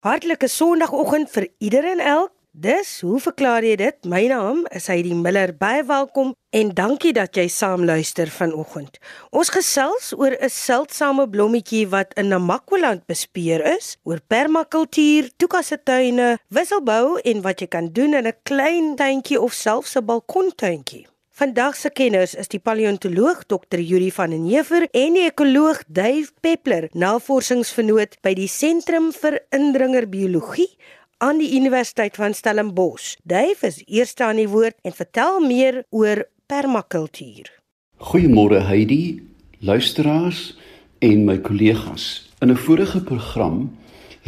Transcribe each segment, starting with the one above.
Hartlike Sondagoggend vir ieder en elk. Dis, hoe verklaar jy dit? My naam is Heidi Miller. Baie welkom en dankie dat jy saam luister vanoggend. Ons gesels oor 'n seldsame blommetjie wat in Namakwaland bespeer is, oor permakultuur, toekassetuine, wisselbou en wat jy kan doen in 'n klein tuintjie of selfs 'n balkontuintjie. Vandag se kenners is die paleontoloog Dr. Yuri van den Heever en die ekoloog Dave Peppler, navorsingsvernoot by die Sentrum vir Indringerbiologie aan die Universiteit van Stellenbosch. Dave is eerste aan die woord en vertel meer oor permakultuur. Goeiemôre Heidi, luisteraars en my kollegas. In 'n vorige program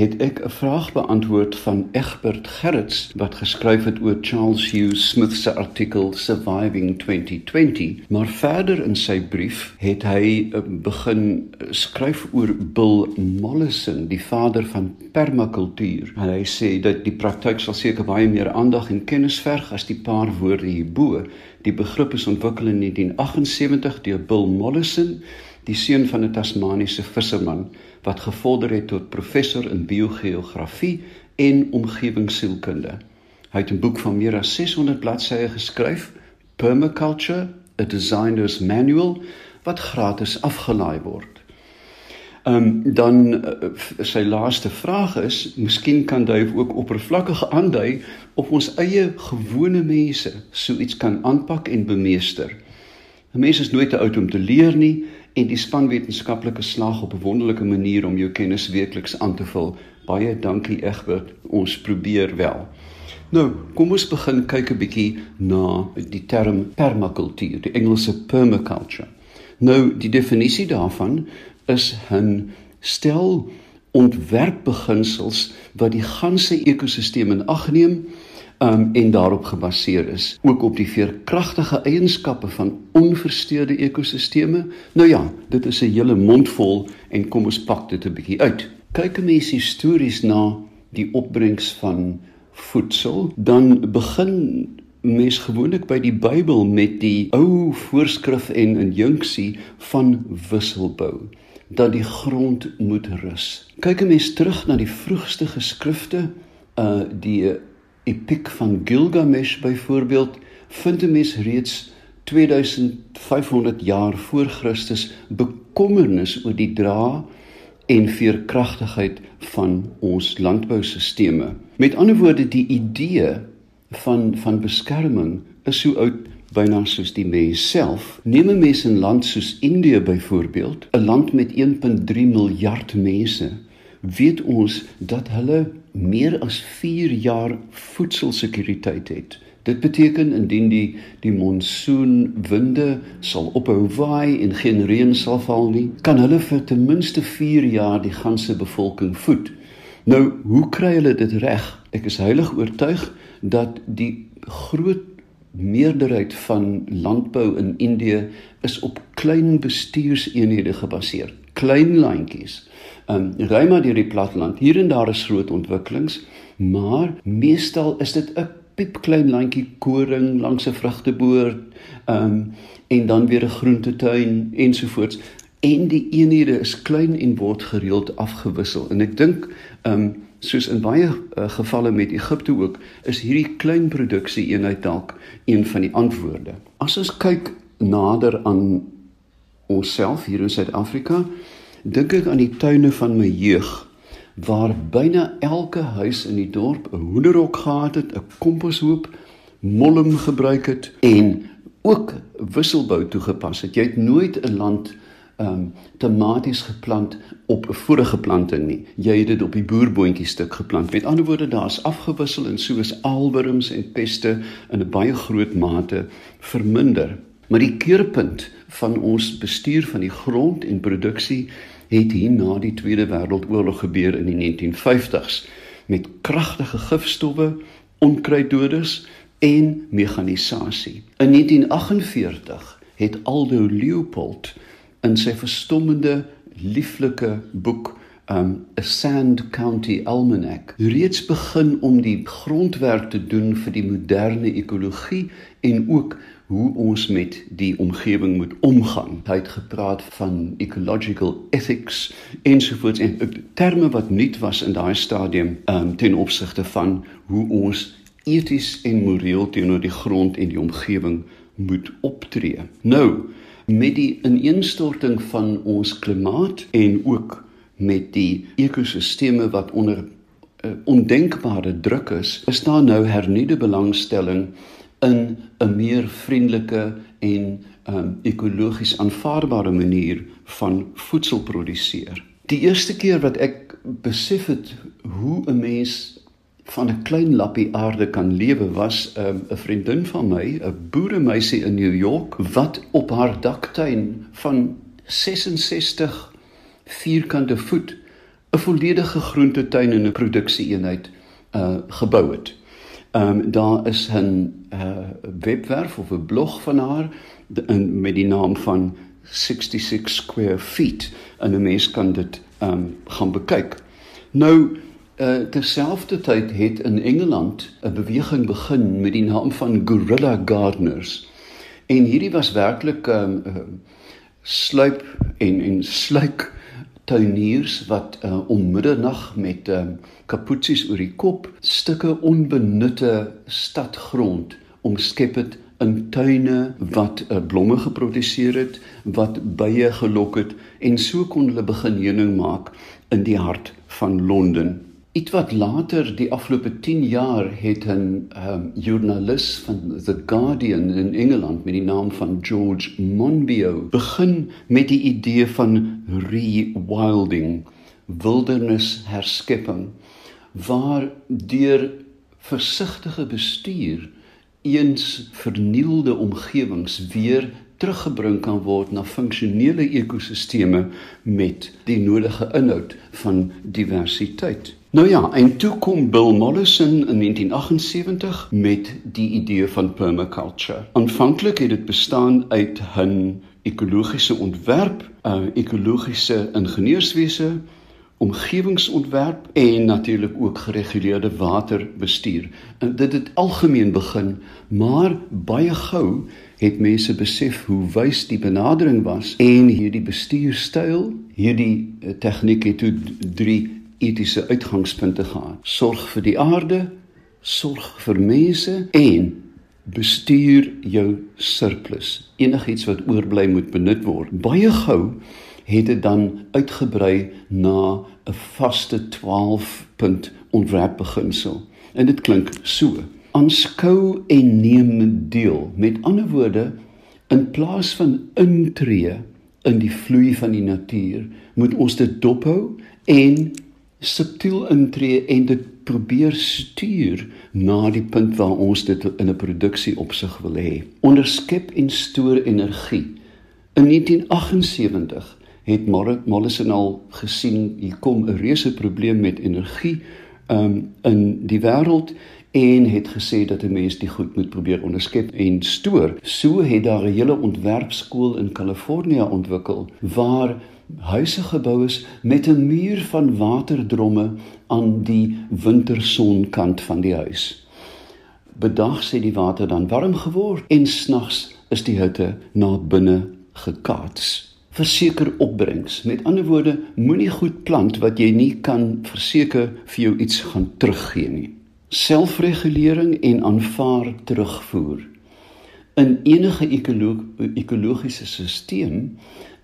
het ek 'n vraag beantwoord van Egbert Gerrits wat geskryf het oor Charles Hughes Smith se artikel Surviving 2020, maar verder in sy brief het hy eh, begin skryf oor Bill Mollison, die vader van permakultuur. En hy sê dat die praktyk sal seker baie meer aandag en kennis verg as die paar woorde hierbo. Die begrip is ontwikkel in 1978 deur Bill Mollison, die seun van 'n Tasmaniese visserman wat gevorder het tot professor in biogeografie en omgewingssielkunde. Hy het 'n boek van meer as 600 bladsye geskryf, Permaculture: A Designer's Manual, wat gratis afgelaai word. Ehm um, dan uh, sy laaste vraag is, miskien kan jy ook oppervlakkig aandui of ons eie gewone mense so iets kan aanpak en bemeester. 'n Mens is nooit te oud om te leer nie en die span wetenskaplike slag op 'n wonderlike manier om jou kennis weekliks aan te vul. Baie dankie Egbert. Ons probeer wel. Nou, kom ons begin kyk 'n bietjie na die term permakultuur, die Engelse permaculture. Nou, die definisie daarvan is 'n stel ontwerpbeginsels wat die ganse ekosisteem in ag neem um, en daarop gebaseer is, ook op die veerkragtige eienskappe van onversteurde ekosisteme. Nou ja, dit is 'n hele mond vol en kom ons pak dit 'n bietjie uit. Kyk 'n mens histories na die opbrengs van voedsel, dan begin mens gewoonlik by die Bybel met die ou voorskrif en injunksie van wisselbou dat die grond moet rus. Kyk 'n mens terug na die vroegste geskrifte, uh die epiek van Gilgamesh byvoorbeeld vind 'n mens reeds 2500 jaar voor Christus bekommernis oor die dra en veerkragtigheid van ons landboustelsels. Met ander woorde die idee van van beskerming is so oud byna soos die mens self. Neem 'n mens in land soos Indië byvoorbeeld, 'n land met 1.3 miljard mense, weet ons dat hulle meer as 4 jaar voedselsekuriteit het. Dit beteken indien die die monsoonwinde sal ophou waai en geen reën sal val nie, kan hulle vir ten minste 4 jaar die ganse bevolking voed. Nou, hoe kry hulle dit reg? Ek is heilig oortuig dat die groot meerderheid van landbou in Indië is op klein bestuurseenhede gebaseer. Klein landjies um, ry maar deur die platteland. Hier en daar is groot ontwikkelings, maar meestal is dit 'n piepklein landjie koring langs 'n vrugteboord, ehm um, en dan weer 'n groentetuin ensovoorts. En die eenhede is klein en word gereeld afgewissel. En ek dink ehm um, soos in baie uh, gevalle met Egipte ook, is hierdie klein produksie eenheid dalk een van die antwoorde. As ons kyk nader aan onsself hier in Suid-Afrika, dink ek aan die tuine van my jeug waar byna elke huis in die dorp 'n hoenderhok gehad het, 'n komposhoop, mollem gebruik het en ook wisselbou toegepas het. Jy het nooit 'n land ehm um, tomaties geplant op 'n vorige planting nie. Jy het dit op die boerboontjie stuk geplant. Met ander woorde, daar's afgewissel en so is alwurms en peste in 'n baie groot mate verminder. Maar die keerpunt van ons bestuur van die grond en produksie het hier na die Tweede Wêreldoorlog gebeur in die 1950s met kragtige gifstowwe, onkruiddoders en mekanisasie. In 1948 het Aldo Leopold in sy verstommende lieflike boek um, 'n Sand County Almanac reeds begin om die grondwerk te doen vir die moderne ekologie en ook hoe ons met die omgewing moet omgaan. Hy het gepraat van ecological ethics ensovoorts en terme wat nuut was in daai stadium um, ten opsigte van hoe ons eties en moreel teenoor die grond en die omgewing moet optree. Nou, met die ineenstorting van ons klimaat en ook met die ekosisteme wat onder uh, ondenkbare druk is, is daar nou hernuide belangstelling in 'n meer vriendelike en um, ekologies aanvaarbare manier van voedsel produseer. Die eerste keer wat ek besef het hoe 'n mens van 'n klein lappie aarde kan lewe was 'n um, vriendin van my, 'n boeremeisie in New York wat op haar daktuin van 66 vierkante voet 'n volledige groentetuin en 'n produksieeenheid uh gebou het. Ehm um, daar is 'n uh webwerf of 'n blog van haar in met die naam van 66 square feet en 'n mens kan dit ehm um, gaan bekyk. Nou uh terselfdertyd het in Engeland 'n beweging begin met die naam van Gorilla Gardeners. En hierdie was werklik ehm um, uh, sluip en en sluik tuiniers wat uh, om middernag met uh, kaputsies oor die kop stukke onbenutte stadgrond omskep het in tuine wat uh, blomme geproduseer het, wat bye gelok het en so kon hulle begin heuning maak in die hart van Londen. Iets wat later die afgelope 10 jaar het 'n um, joernalis van The Guardian in Engeland met die naam van George Monbiot begin met die idee van rewilding, wildernisherskepping waar deur versigtige bestuur eens vernielde omgewings weer teruggebring kan word na funksionele ekosisteme met die nodige inhoud van diversiteit. Nou ja, en toe kom Bill Mollison in 1978 met die idee van permaculture. Aanvanklik het dit bestaan uit 'n ekologiese ontwerp, 'n ekologiese ingenieurswese, omgewingsontwerp en natuurlik ook gereguleerde waterbestuur. En dit het algemeen begin, maar baie gou het mense besef hoe wys die benadering was en hierdie bestuurstyl, hierdie eh, tegniek het toe drie etiese uitgangspunte gehad. Sorg vir die aarde, sorg vir mense en bestuur jou surplus. Enigiets wat oorbly moet benut word. Baie gou het dit dan uitgebrei na 'n vaste 12 punt ontwerpbeginsel. En dit klink so: aanskou en neem deel. Met ander woorde, in plaas van intree in die vloei van die natuur, moet ons dit dophou en subtiel intree en dit probeer stuur na die punt waar ons dit in 'n produksie opsig wil hê. Onderskep en stoor energie. In 1978 het Mollison al gesien hier kom 'n reuse probleem met energie um, in die wêreld en het gesê dat 'n mens die goed moet probeer onderskep en stoor. So het daar 'n hele ontwerpskool in Kalifornië ontwikkel waar huise gebou is met 'n muur van waterdromme aan die wintersonkant van die huis. Bedag sê die water dan warm geword en snags is die hitte na binne gekaats. Verseker opbrengs. Met ander woorde, moenie goed plant wat jy nie kan verseker vir jou iets gaan teruggee nie. Selfregulering en aanvaar terugvoer. In enige ekologiese stelsel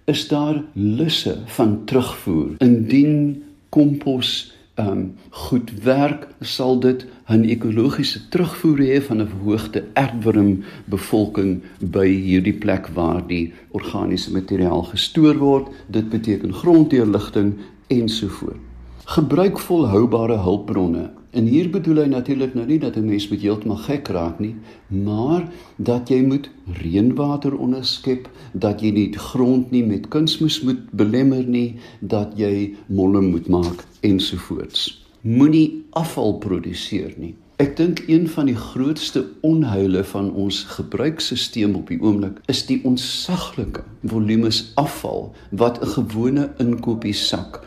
is daar lusse van terugvoer. Indien kompos um goed werk, sal dit 'n ekologiese terugvoer hê van 'n verhoogde aardworm bevolking by hierdie plek waar die organiese materiaal gestoor word. Dit beteken gronddeurligting ensovoorts. Gebruik volhoubare hulpbronne En hier bedoel hy natuurlik nou nie dat 'n mens moet heeltemal gek raak nie, maar dat jy moet reënwater onderskep, dat jy nie die grond nie met kunsmis moet belemmer nie, dat jy molle moet maak ensovoorts. Moenie afval produseer nie. Ek dink een van die grootste onheile van ons gebruikstelsel op die oomblik is die onsaglike volumes afval wat 'n gewone inkopiesak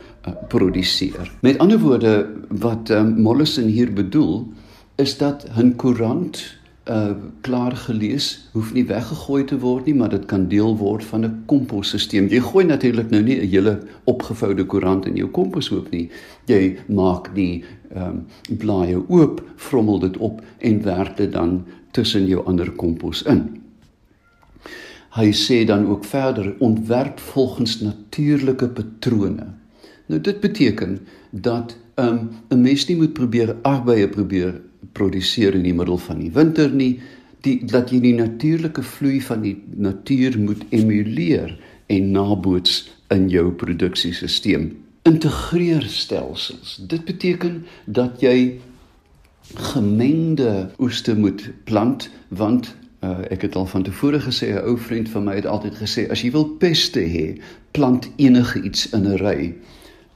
produseer. Met ander woorde wat um, Mollison hier bedoel is dat 'n koerant uh klaar gelees hoef nie weggegooi te word nie, maar dit kan deel word van 'n komposstelsel. Jy gooi natuurlik nou nie 'n hele opgevoude koerant in jou komposhoop nie. Jy maak die ehm um, blaaie oop, vrommel dit op en werk dit dan tussen jou ander kompos in. Hy sê dan ook verder ontwerp volgens natuurlike patrone. Nou dit beteken dat 'n um, mens nie moet probeer arbeie probeer produseer in die middel van die winter nie, die dat jy die natuurlike vloei van die natuur moet emuleer en naboots in jou produksiesisteem. Integreer stelsels. Dit beteken dat jy gemengde oeste moet plant want uh, ek het al van tevore gesê 'n ou vriend van my het altyd gesê as jy wil peste hê, plant enige iets in 'n ry.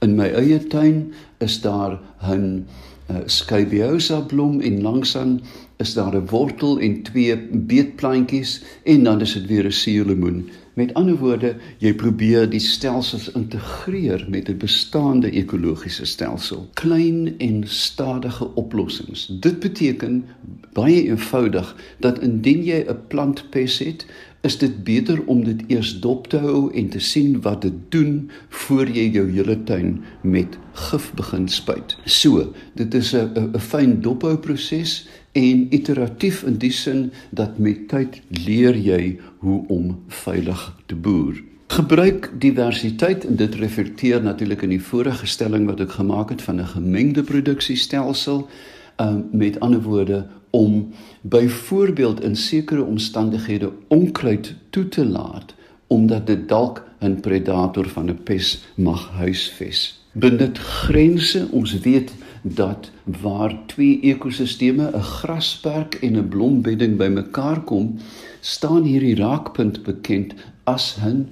In my eie tuin is daar 'n uh, skybiosa blom en langsaan is daar 'n wortel en twee beetplantjies en dan is dit weer 'n suurlemoen. Met ander woorde, jy probeer die stelsels integreer met 'n bestaande ekologiese stelsel. Klein en stadige oplossings. Dit beteken baie eenvoudig dat indien jy 'n plantpes het, is dit beter om dit eers dop te hou en te sien wat dit doen voor jy jou hele tuin met gif begin spuit. So, dit is 'n 'n fyn dophou proses en iteratief in die sin dat met tyd leer jy hoe om veilig te boer. Gebruik diversiteit en dit reflekteer natuurlik in die vorige stelling wat ek gemaak het van 'n gemengde produksiestelsel um, met ander woorde om byvoorbeeld in sekere omstandighede onkruid toe te laat omdat dit dalk 'n predator van 'n pes mag huisves. Benut grense. Ons weet dat waar twee ekosisteme, 'n grasperk en 'n blombedding bymekaar kom, staan hierdie raakpunt bekend as 'n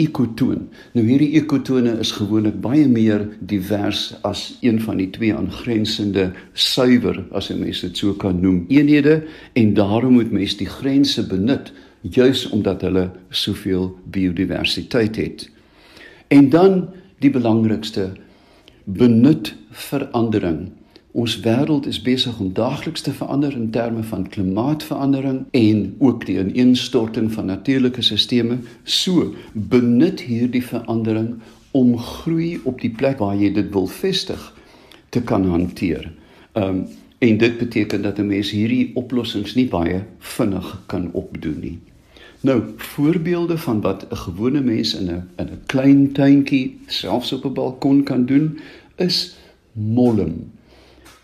ekotoon. Nou hierdie ekotone is gewoonlik baie meer divers as een van die twee aangrensende suiwer as jy mens dit so kan noem eenhede en daarom moet mens die grense benut juis omdat hulle soveel biodiversiteit het. En dan die belangrikste benut verandering. Ons wêreld is besig om daagliks te verander in terme van klimaatsverandering en ook die ineenstorting van natuurlike sisteme. So benut hierdie verandering om groei op die plek waar jy dit wil vestig te kan hanteer. Um en dit beteken dat 'n mens hierdie oplossings nie baie vinnig kan opdoen nie. Nou, voorbeelde van wat 'n gewone mens in 'n in 'n klein tuintjie, selfs op 'n balkon kan doen, is molling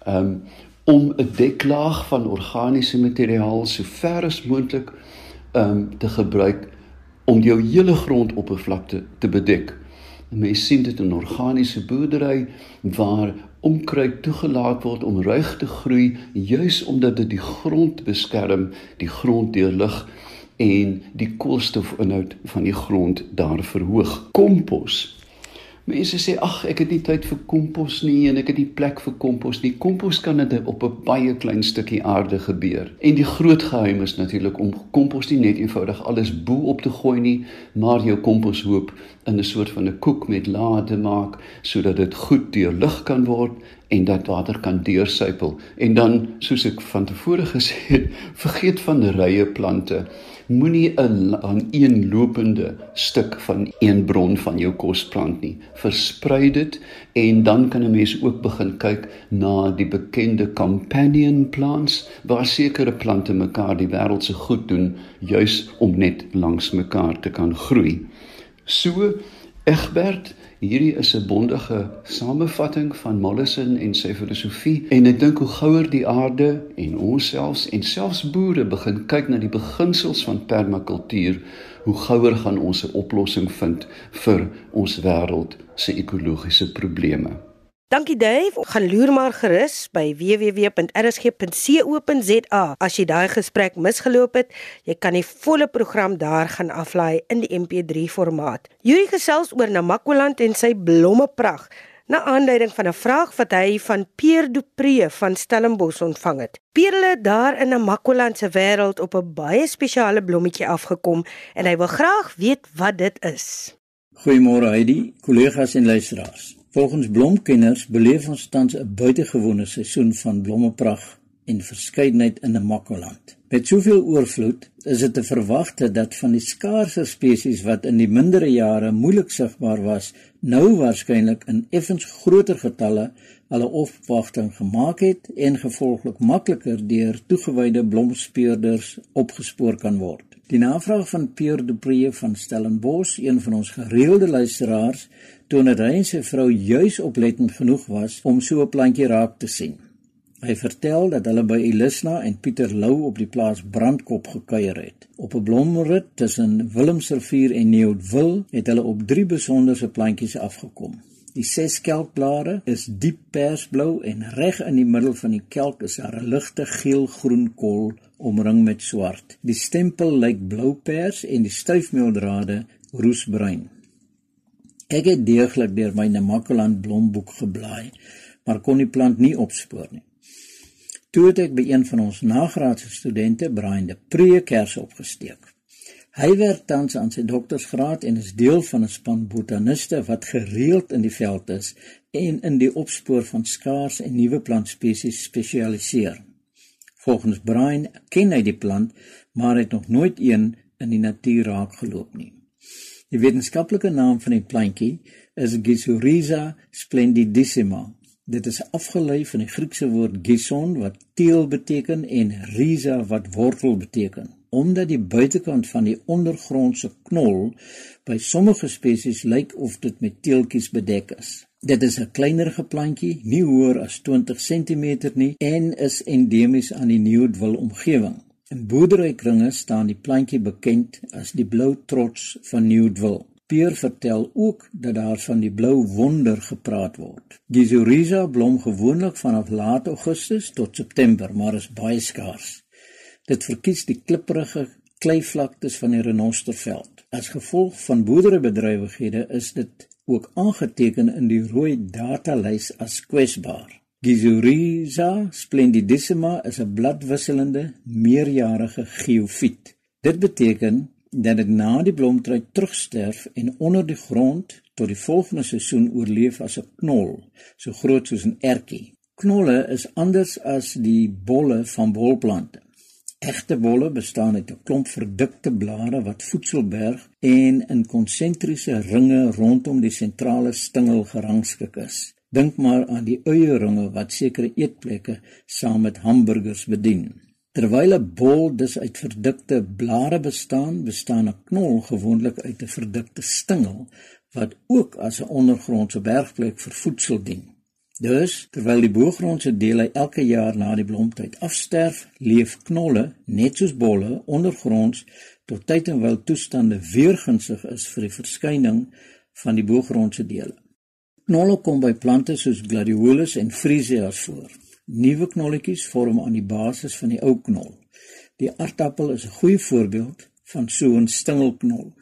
um, om 'n deklaag van organiese materiaal so ver as moontlik um, te gebruik om jou hele grondoppervlakte te bedek. Mense sien dit in organiese boerdery waar onkruid toegelaat word om ruig te groei juis omdat dit die grond beskerm, die grond deur lig en die koolstofinhoud van die grond daar verhoog. Kompos Mense sê ag ek het nie tyd vir kompos nie en ek het nie plek vir kompos nie. Kompos kan net op 'n baie klein stukkie aarde gebeur. En die groot geheim is natuurlik om kompos nie net eenvoudig alles bo op te gooi nie, maar jou komposhoop in 'n soort van 'n koek met lae te maak sodat dit goed deurlig kan word en dat water kan deursypel. En dan soos ek van tevore gesê het, vergeet van rye plante moenie 'n aaneenlopende stuk van een bron van jou kos plant nie. Versprei dit en dan kan 'n mens ook begin kyk na die bekende companion plants waar sekere plante mekaar die wêreld se goed doen juis om net langs mekaar te kan groei. So Egbert Hierdie is 'n bondige samevatting van Mollison en sy filosofie en ek dink hoe gouer die aarde en ons selfs en selfs boere begin kyk na die beginsels van permakultuur, hoe gouer gaan ons 'n oplossing vind vir ons wêreld se ekologiese probleme. Dankie Dave. Gaan loer maar gerus by www.rsg.co.za. As jy daai gesprek misgeloop het, jy kan die volle program daar gaan aflaai in die MP3 formaat. Yuri gesels oor Namakoland en sy blommeprag na aanleiding van 'n vraag wat hy van Pierre Dupré van Stellenbosch ontvang het. Pierre het daar in Namakoland se wêreld op 'n baie spesiale blommetjie afgekom en hy wil graag weet wat dit is. Goeiemôre Heidi, kollegas en luisteraars. Volgens blomkenners beleef ons tans 'n buitengewone seisoen van blommepragt en verskeidenheid in 'n Makwaland. Met soveel oorvloed is dit te verwagte dat van die skaarse spesies wat in die mindere jare moeilik sigbaar was, nou waarskynlik in effens groter getalle hulle opwagting gemaak het en gevolglik makliker deur toegewyde blomspeurders opgespoor kan word. Die navraag van Pierre Dupree van Stellenbosch, een van ons gereelde luisteraars, toon dat hy en sy vrou juis oplettend genoeg was om so 'n plantjie raak te sien. Hy vertel dat hulle by Elisna en Pieter Lou op die plaas Brandkop gekuier het. Op 'n blomrit tussen Willemsrivier en Nieuwdwil het hulle op drie besonderse plantjies afgekom. Die ses kelkblare is diep persblou en reg in die middel van die kelk is daar 'n ligte geel-groen kol omring met swart. Die stempel lyk blou pers en die styfmeeldrade roesbruin. Ek het deeglik deur my Namakoland blomboek geblaai, maar kon die plant nie opspoor nie. Toe het ek by een van ons nagraadse studente, Brian de Pre, kers opgesteek. Hy werk tans aan sy doktorsgraad en is deel van 'n span botaniste wat gereeld in die veld is en in die opspoor van skaars en nuwe plantspesies spesialiseer. Volgens Brian ken hy die plant, maar het nog nooit een in die natuur raakgeloop nie. Die wetenskaplike naam van die plantjie is Gizuriza splendidissima Dit is afgelei van die Griekse woord gison wat teel beteken en rhiza wat wortel beteken. Omdat die buitekant van die ondergrondse knol by sommige spesies lyk of dit met teeltjies bedek is. Dit is 'n kleinerige plantjie, nie hoër as 20 cm nie en is endemies aan die Nieuwdwil omgewing. In boerderykringe staan die plantjie bekend as die blou trots van Nieuwdwil. Peer vertel ook dat daar van die blou wonder gepraat word. Gizuriza blom gewoonlik vanaf laat Augustus tot September, maar is baie skaars. Dit verkies die klipprige kleivlaktes van die renosterveld. As gevolg van boerderybedrywighede is dit ook aangeteken in die rooi datalys as kwesbaar. Gizuriza splendidissima is 'n bladwisselende meerjarige geofiet. Dit beteken dat dit na die blomtrui terugsterf en onder die grond tot die volgende seisoen oorleef as 'n knol, so groot soos 'n ertjie. Knolle is anders as die bolle van bolplante. Egte bolle bestaan uit 'n klomp verdikte blare wat voedsel berg en in konsentriese ringe rondom die sentrale stingel gerangskik is. Dink maar aan die eierringe wat sekere eetplekke saam met hamburgers bedien. Terwyl 'n bol dus uit verdikte blare bestaan, bestaan 'n knol gewoonlik uit 'n verdikte stingel wat ook as 'n ondergrondse bergplek vir voedsel dien. Dus, terwyl die boogrondse dele elke jaar na die blomtyd afsterf, leef knolle net soos bolle ondergronds tot tyd en wyl toestande weer gunstig is vir die verskyning van die boogrondse dele. Knolle kom by plante soos gladiolus en freesias voor. Nuwe knolletjies vorm aan die basis van die ou knol. Die aardappel is 'n goeie voorbeeld van so 'n stingelknol.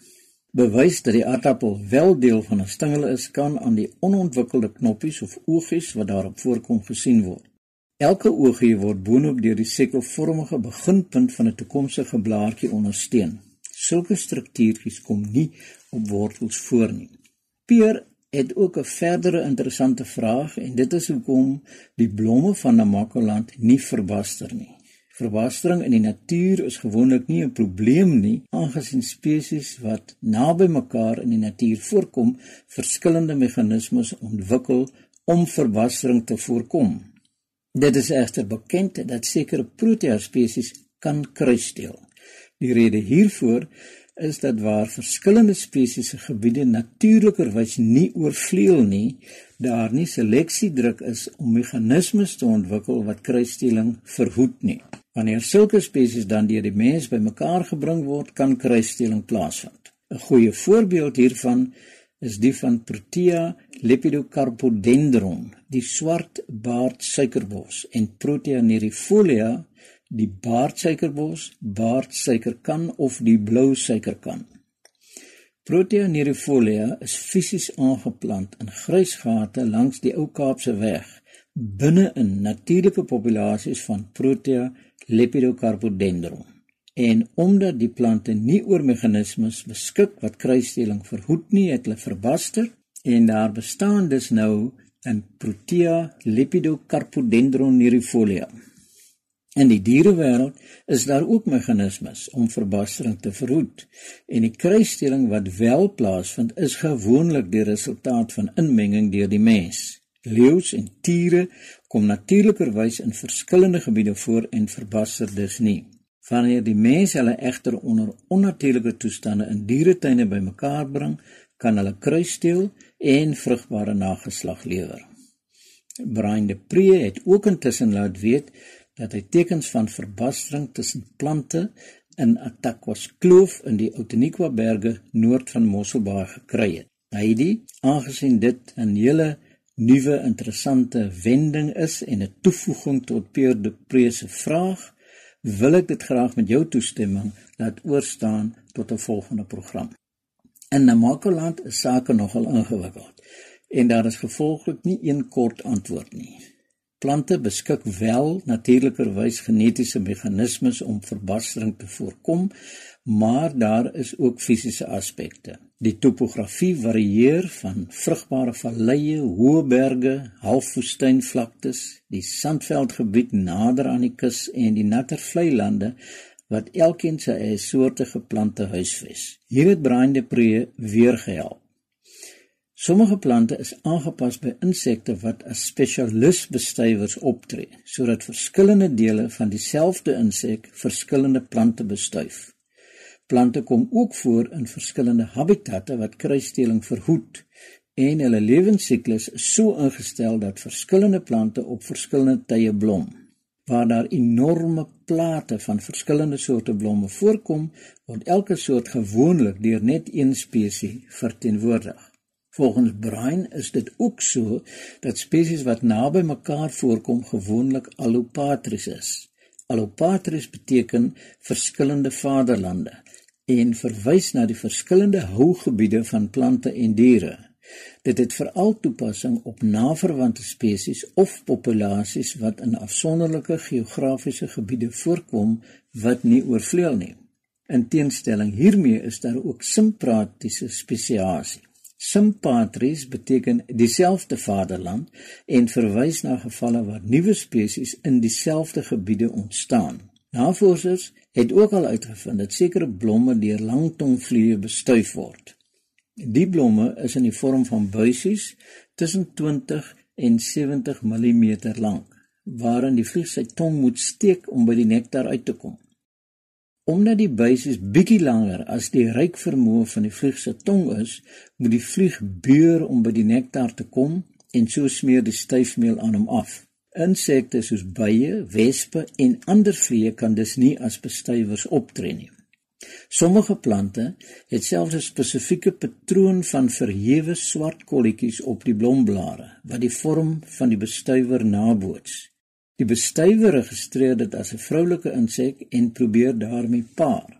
Bewys dat die aardappel wel deel van 'n stingel is, kan aan die onontwikkelde knoppies of oogies wat daarop voorkom gesien word. Elke oogie word boonop deur die sekkelvormige beginpunt van 'n toekomstige blaartjie ondersteun. Sulke struktuurtjies kom nie op wortels voor nie. Peer het ook 'n verdere interessante vraag en dit is hoekom die blomme van Namakoland nie verbaster nie. Verbastering in die natuur is gewoonlik nie 'n probleem nie, aangesien spesies wat naby mekaar in die natuur voorkom, verskillende meganismes ontwikkel om verbastering te voorkom. Dit is egter bekend dat sekere protea spesies kan kruisdeel. Die rede hiervoor is dat waar verskillende spesies se gebiede natuurlikerwys nie oorvleuel nie, daar nie seleksiedruk is om meganismes te ontwikkel wat kruisstelling verhoed nie. Wanneer sulke spesies dan deur die mens bymekaar gebring word, kan kruisstelling plaasvind. 'n Goeie voorbeeld hiervan is die van Protea lepidocarpodendron, die swart baard suikerbos en Protea nerifolia die baardsuikerbos, baardsuikerkan of die blou suikerkan. Protea nerifolia is fisies aangeplant in grysgate langs die ou Kaapse weg binne in natuurlike populasies van Protea lepidocarpodendron. En omdat die plante nie oor meganismes beskik wat kruisstelling verhoed nie, het hulle verbaster En daar bestaan dus nou 'n Protea lepidocarpodendron nerifolia. In die dierewêreld is daar ook meganismes om verbastering te verhoed en die kruisstelling wat wel plaasvind is gewoonlik die resultaat van inmenging deur die mens. Leeu's en tiere kom natuurlikerwys in verskillende gebiede voor en verbaster dus nie. Wanneer die mens hulle egter onder onnatuurlike toestande in dieretuine bymekaar bring, kan hulle kruissteel en vrugbare nageslag lewer. Brian de Pre het ook intussen laat weet dat hy tekens van verbastering tussen plante in Atakwas Kloof in die Outeniqua berge noord van Mosselbaai gekry het. Hy het, aangesien dit 'n hele nuwe interessante wending is en 'n toevoeging tot Pierre de Pre se vraag, wil ek dit graag met jou toestemming laat oorstaan tot 'n volgende program. In Namakoland is sake nogal ingewikkeld en daar is gevolglik nie een kort antwoord nie. Plante beskik wel natuurlikerwys genetiese meganismes om verbastering te voorkom, maar daar is ook fisiese aspekte. Die topografie varieer van vrugbare valleie, hoë berge, halfwoestynvlaktes, die sandveldgebied nader aan die kus en die natter vlei lande wat elkeen sy eie soorte geplante huisves. Hier het Brian de Pre weer gehelp. Sommige plante is aangepas by insekte wat as spesialisbestuivers optree, sodat verskillende dele van dieselfde insek verskillende plante bestuif. Plante kom ook voor in verskillende habitatte wat kruisdeling verhoed en hulle lewensiklus is so ingestel dat verskillende plante op verskillende tye blom. Waar daar enorme plate van verskillende soorte blomme voorkom, word elke soort gewoonlik deur net een spesies verteenwoordig. Volgens Brian is dit ook so dat spesies wat naby mekaar voorkom gewoonlik allopatries is. Allopatries beteken verskillende vaderlande en verwys na die verskillende hougebiede van plante en diere. Dit het veral toepassing op naverwante spesies of populasies wat in afsonderlike geografiese gebiede voorkom wat nie oorvleuel nie. In teenstelling hiermee is daar ook simpratiese spesiasie. Sympatries beteken dieselfde vaderland en verwys na gevalle waar nuwe spesies in dieselfde gebiede ontstaan. Navorsers het ook al uitgevind dat sekere blomme deur langtongvliee bestuif word. Die blomme is in die vorm van buisies tussen 20 en 70 mm lank, waarin die vlieg sy tong moet steek om by die nektar uit te kom. Omdat die buisies bietjie langer as die ryk vermoë van die vlieg se tong is, moet die vlieg beur om by die nektar te kom en so smeer die styfmeel aan hom af. Insekte soos bye, wespe en ander vliee kan dus nie as bestuivers optree nie. Sommige plante het selfs 'n spesifieke patroon van verhewe swart kolletjies op die blomblare wat die vorm van die bestuiver naboots. Die bestuiver registreer dit as 'n vroulike insek en probeer daarmee paar.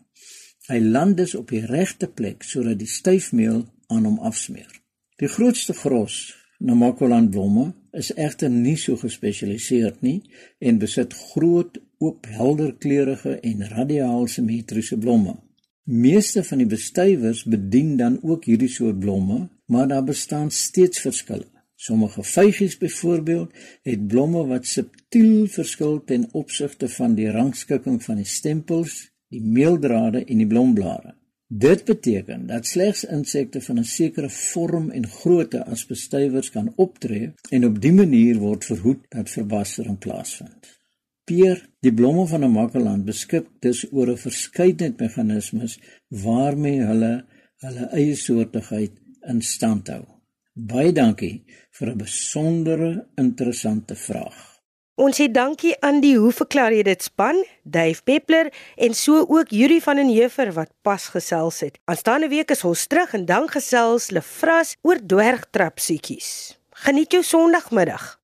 Hy land dus op die regte plek sodat die styfmeel aan hom afsmeer. Die grootste gros, Namakoland blomme, is egter nie so gespesialiseerd nie en besit groot, oop, helder kleurige en radiaal simmetriese blomme. Meeste van die bestuivers bedien dan ook hierdie soort blomme, maar daar bestaan steeds verskille. Sommige vygies byvoorbeeld het blomme wat subtiel verskil ten opsigte van die rangskikking van die stempels, die meeldrade en die blomblare. Dit beteken dat slegs insekte van 'n sekere vorm en grootte as bestuivers kan optree en op dië manier word verhoed dat verbastering plaasvind. Peer, die blomme van 'n makkeland beskik dus oor 'n verskeidenheid meganismes waarmee hulle hulle eie soortigheid in stand hou. Baie dankie vir 'n besondere interessante vraag. Ons sê dankie aan die hoe verklaar jy dit span, Dave Peppler en so ook Yuri van den Heever wat pas gesels het. Aanstaande week is ons terug en dan gesels Lefras oor dwergtrapsietjies. Geniet jou Sondagmiddag.